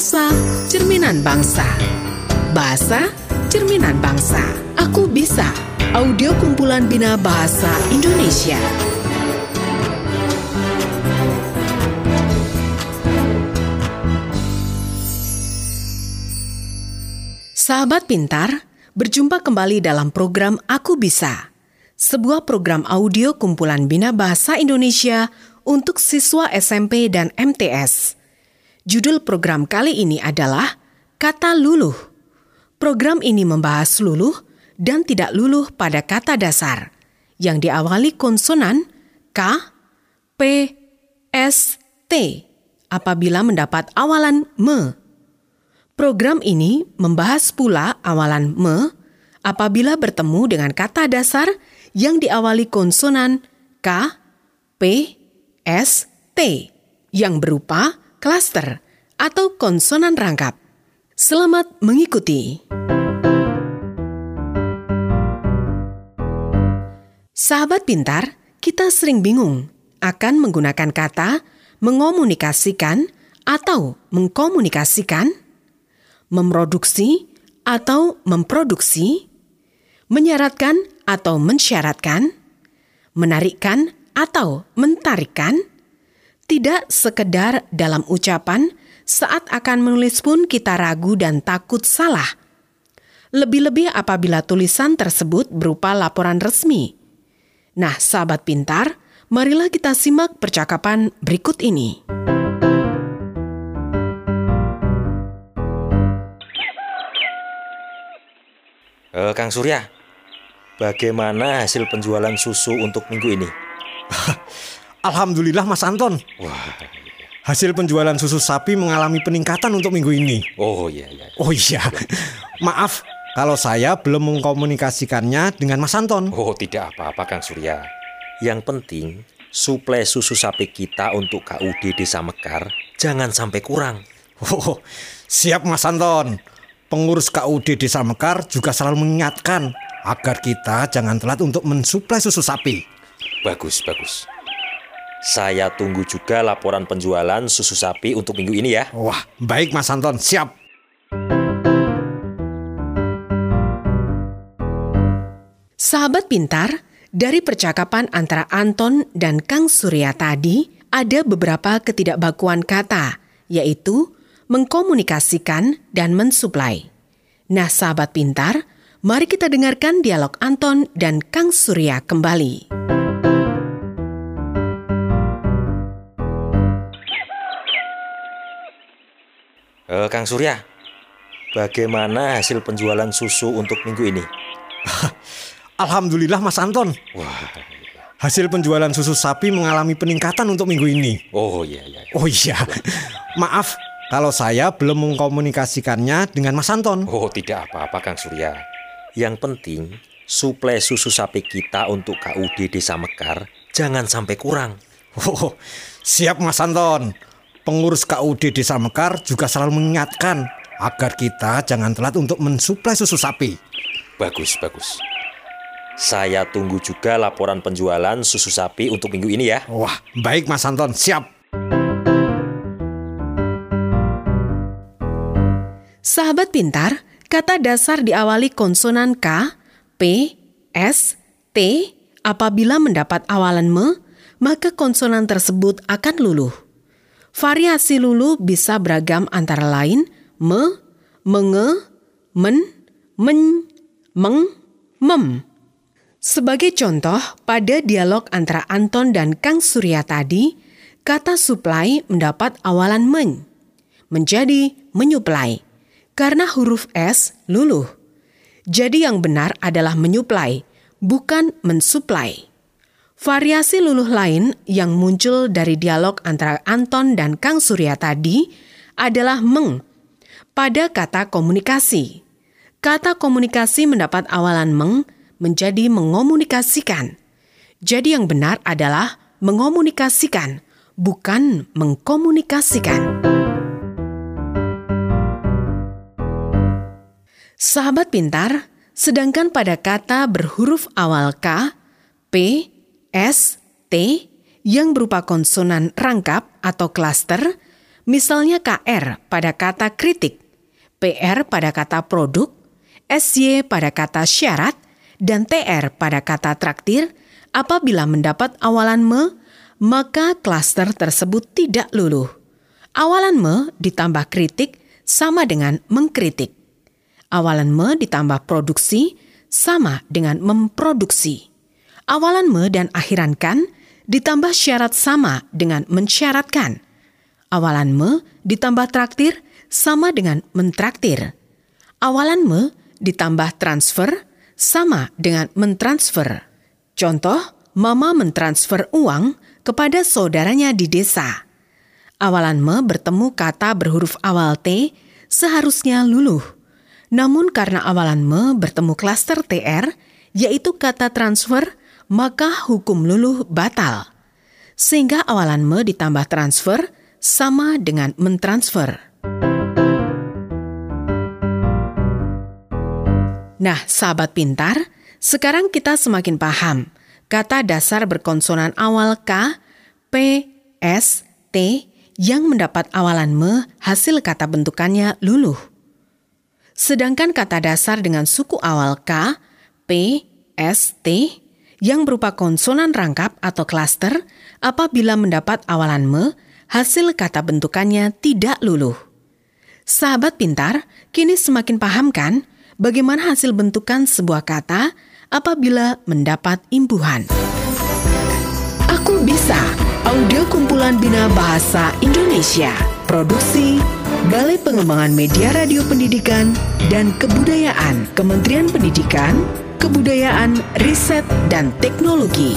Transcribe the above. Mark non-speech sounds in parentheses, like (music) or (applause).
Bahasa Cerminan Bangsa. Bahasa Cerminan Bangsa. Aku Bisa. Audio kumpulan Bina Bahasa Indonesia. Sahabat pintar, berjumpa kembali dalam program Aku Bisa sebuah program audio kumpulan Bina Bahasa Indonesia untuk siswa SMP dan MTS. Judul program kali ini adalah Kata Luluh. Program ini membahas luluh dan tidak luluh pada kata dasar yang diawali konsonan K, P, S, T apabila mendapat awalan me. Program ini membahas pula awalan me apabila bertemu dengan kata dasar yang diawali konsonan K, P, S, T yang berupa klaster atau konsonan rangkap. Selamat mengikuti. Sahabat pintar, kita sering bingung akan menggunakan kata mengomunikasikan atau mengkomunikasikan, memproduksi atau memproduksi, menyaratkan atau mensyaratkan, menarikkan atau mentarikkan, tidak sekedar dalam ucapan, saat akan menulis pun kita ragu dan takut salah. Lebih-lebih apabila tulisan tersebut berupa laporan resmi. Nah, sahabat pintar, marilah kita simak percakapan berikut ini. Uh, Kang Surya, bagaimana hasil penjualan susu untuk minggu ini? (laughs) Alhamdulillah Mas Anton. Wah, Hasil penjualan susu sapi mengalami peningkatan untuk minggu ini. oh iya iya. Oh iya. (laughs) Maaf kalau saya belum mengkomunikasikannya dengan Mas Anton. Oh tidak apa-apa Kang Surya. Yang penting suplai susu sapi kita untuk KUD Desa Mekar jangan sampai kurang. Oh, siap Mas Anton. Pengurus KUD Desa Mekar juga selalu mengingatkan agar kita jangan telat untuk mensuplai susu sapi. Bagus bagus. Saya tunggu juga laporan penjualan susu sapi untuk minggu ini ya. Wah, baik Mas Anton, siap. Sahabat pintar, dari percakapan antara Anton dan Kang Surya tadi, ada beberapa ketidakbakuan kata, yaitu mengkomunikasikan dan mensuplai. Nah, sahabat pintar, mari kita dengarkan dialog Anton dan Kang Surya kembali. Eh, Kang Surya, bagaimana hasil penjualan susu untuk minggu ini? (laughs) Alhamdulillah Mas Anton. Wah, Hasil penjualan susu sapi mengalami peningkatan untuk minggu ini. oh iya iya. Oh iya. (laughs) Maaf kalau saya belum mengkomunikasikannya dengan Mas Anton. Oh tidak apa-apa Kang Surya. Yang penting suplai susu sapi kita untuk KUD Desa Mekar jangan sampai kurang. Oh, siap Mas Anton. Pengurus KUD Desa Mekar juga selalu mengingatkan agar kita jangan telat untuk mensuplai susu sapi. Bagus bagus. Saya tunggu juga laporan penjualan susu sapi untuk minggu ini ya. Wah, baik Mas Anton, siap. Sahabat pintar, kata dasar diawali konsonan K, P, S, T. Apabila mendapat awalan me, maka konsonan tersebut akan luluh. Variasi luluh bisa beragam antara lain me, menge, men, men, meng, mem. Sebagai contoh, pada dialog antara Anton dan Kang Surya tadi, kata supply mendapat awalan men, menjadi menyuplai, karena huruf S luluh. Jadi yang benar adalah menyuplai, bukan mensuplai. Variasi luluh lain yang muncul dari dialog antara Anton dan Kang Surya tadi adalah meng, pada kata komunikasi. Kata komunikasi mendapat awalan meng, menjadi mengomunikasikan. Jadi yang benar adalah mengomunikasikan, bukan mengkomunikasikan. Sahabat pintar, sedangkan pada kata berhuruf awal K, P, S, T yang berupa konsonan rangkap atau klaster, Misalnya KR pada kata kritik, PR pada kata produk, SY pada kata syarat, dan TR pada kata traktir, apabila mendapat awalan me, maka klaster tersebut tidak luluh. Awalan me ditambah kritik sama dengan mengkritik. Awalan me ditambah produksi sama dengan memproduksi. Awalan me dan akhiran kan ditambah syarat sama dengan mensyaratkan. Awalan me ditambah traktir sama dengan mentraktir. Awalan me ditambah transfer sama dengan mentransfer. Contoh, mama mentransfer uang kepada saudaranya di desa. Awalan me bertemu kata berhuruf awal T seharusnya luluh. Namun karena awalan me bertemu klaster TR, yaitu kata transfer, maka hukum luluh batal. Sehingga awalan me ditambah transfer sama dengan mentransfer. Nah, sahabat pintar, sekarang kita semakin paham kata dasar berkonsonan awal K, P, S, T yang mendapat awalan me hasil kata bentukannya luluh. Sedangkan kata dasar dengan suku awal K, P, S, T yang berupa konsonan rangkap atau klaster apabila mendapat awalan me, hasil kata bentukannya tidak luluh. Sahabat pintar, kini semakin paham kan bagaimana hasil bentukan sebuah kata apabila mendapat imbuhan. Aku bisa, audio kumpulan Bina Bahasa Indonesia, produksi Balai Pengembangan Media Radio Pendidikan dan Kebudayaan Kementerian Pendidikan, Kebudayaan, Riset, dan Teknologi.